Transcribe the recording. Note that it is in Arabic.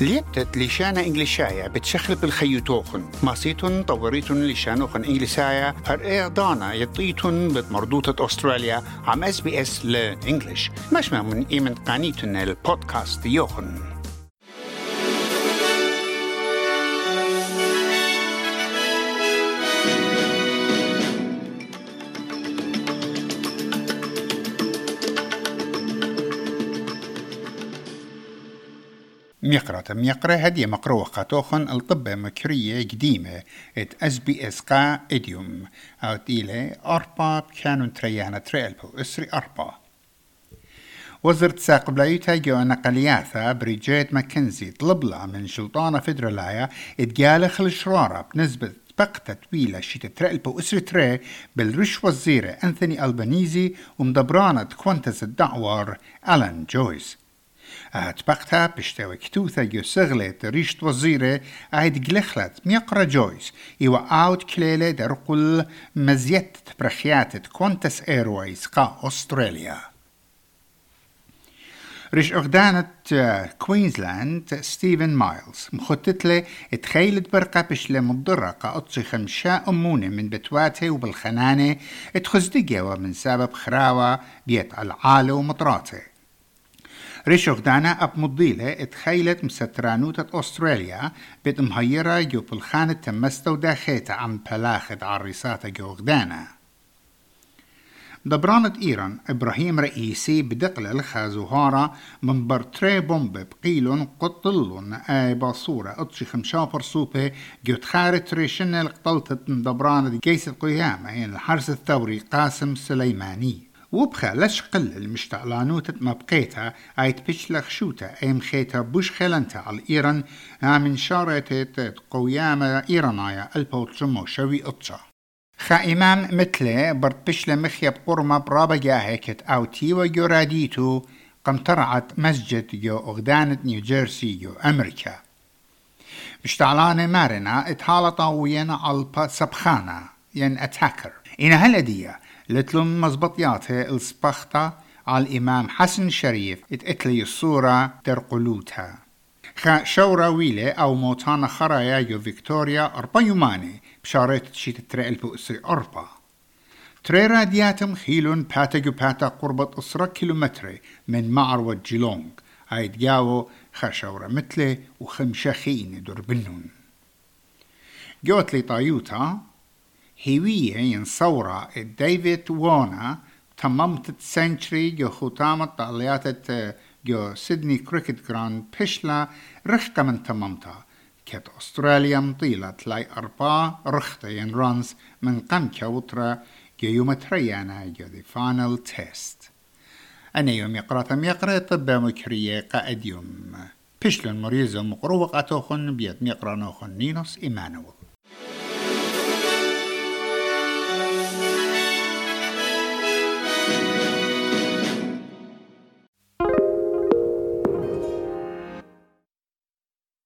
ليبتت لشانا إنجليشايا بتشخل بالخيوتوخن ماسيتون طوريتون لشانوخن إنجليسايا هر دانا يطيتون بمردوطة أستراليا. عم اس بي اس لإنجليش مش من إيمن قانيتون البودكاست يوخن. ميقرة ميقرة هدي مقروة قاتوخن الطبة مكرية قديمة ات اس بي اس قا اديوم أو تيلي اربا كانون تريانا تريلبو أسري اربا وزرت ساق بلايتها جو نقلياثا بريجيت ماكنزي طلب لها من سلطانة فدرالايا اتقال خل شرارة بنسبة بقتة طويلة شيت ترقلبو اسر تري بالرش وزيرة أنثوني ألبانيزي ومدبرانة كوانتس الدعوار ألان جويس. اتبقتا بشتوى كتوثا جو سغلت ريشت وزيرة ايد جلخلت ميقرا جويس ايوا اوت كليلة درقل مزيت برخيات كونتس ايرويز قا استراليا ريش أغدانة كوينزلاند ستيفن مايلز مخطط له تخيلت برقة بشلة مضرة قاطشي خمشاء أمونة من بتواته وبالخنانة تخزدقة ومن سبب خراوة بيت العالة ومطراته ريشوخ دانا أب مضيلة إتخيلت مسترانوتة أستراليا بيت مهيرة جو بالخانة تمستو داخيتا عم بلاخت عريساتا جو غدانا دبرانة إيران إبراهيم رئيسي بدقل الخازوهارة من برتري بومب بقيلون قطلون آي باصورة أطشي خمشا برسوبة جو تخارت ريشن القطلتة دبرانة جيس القيامة يعني الحرس الثوري قاسم سليماني. وبخا لش قل المشتعلانوت ما بقيتها ايت بيش لخشوتا ايم خيتا بوش خلنتا على إيران من شارتت قويامة إيرانايا البوتشمو شوي اتشا خا إمام مثل برد بش لمخيا بقرمة برابا جاهكت أو تيوا جو راديتو قم ترعت مسجد جو أغدانة نيوجيرسي جو أمريكا. مشتعلانة مارنا اتهالطا وينا على سبخانة ين اتاكر إنا هالأدية لتلم مزبطياتها السبختا على الإمام حسن شريف. اتقتلي الصورة ترقلوتها خا شورا ويلة أو موتانا خرايا يو فيكتوريا أربا يوماني بشارت شيت ترقل بؤسري أربا. تري رادياتم خيلون باتا جو باتا قربة أسرة كيلومتر من معروة جيلونغ. هاي جاو خشورة مثله وخمشخين دربنون جوت لي طايوتا هيوية ينصورة ديفيد وونا تممت سنشري جو ختامة طاليات جو سيدني كريكت جراند بشلا رخقة من تممتها. كت أستراليا مطيلة لاي أربعة رخطة ينرانز من قم كوترا جو يوم تريانا جو دي فانل تيست أنا يوم يقرأ يقرأ طب مكرية قائد يوم. بشلن مريزة مقروة قاتوخن بيت ميقرأ نوخن نينوس إيمانويل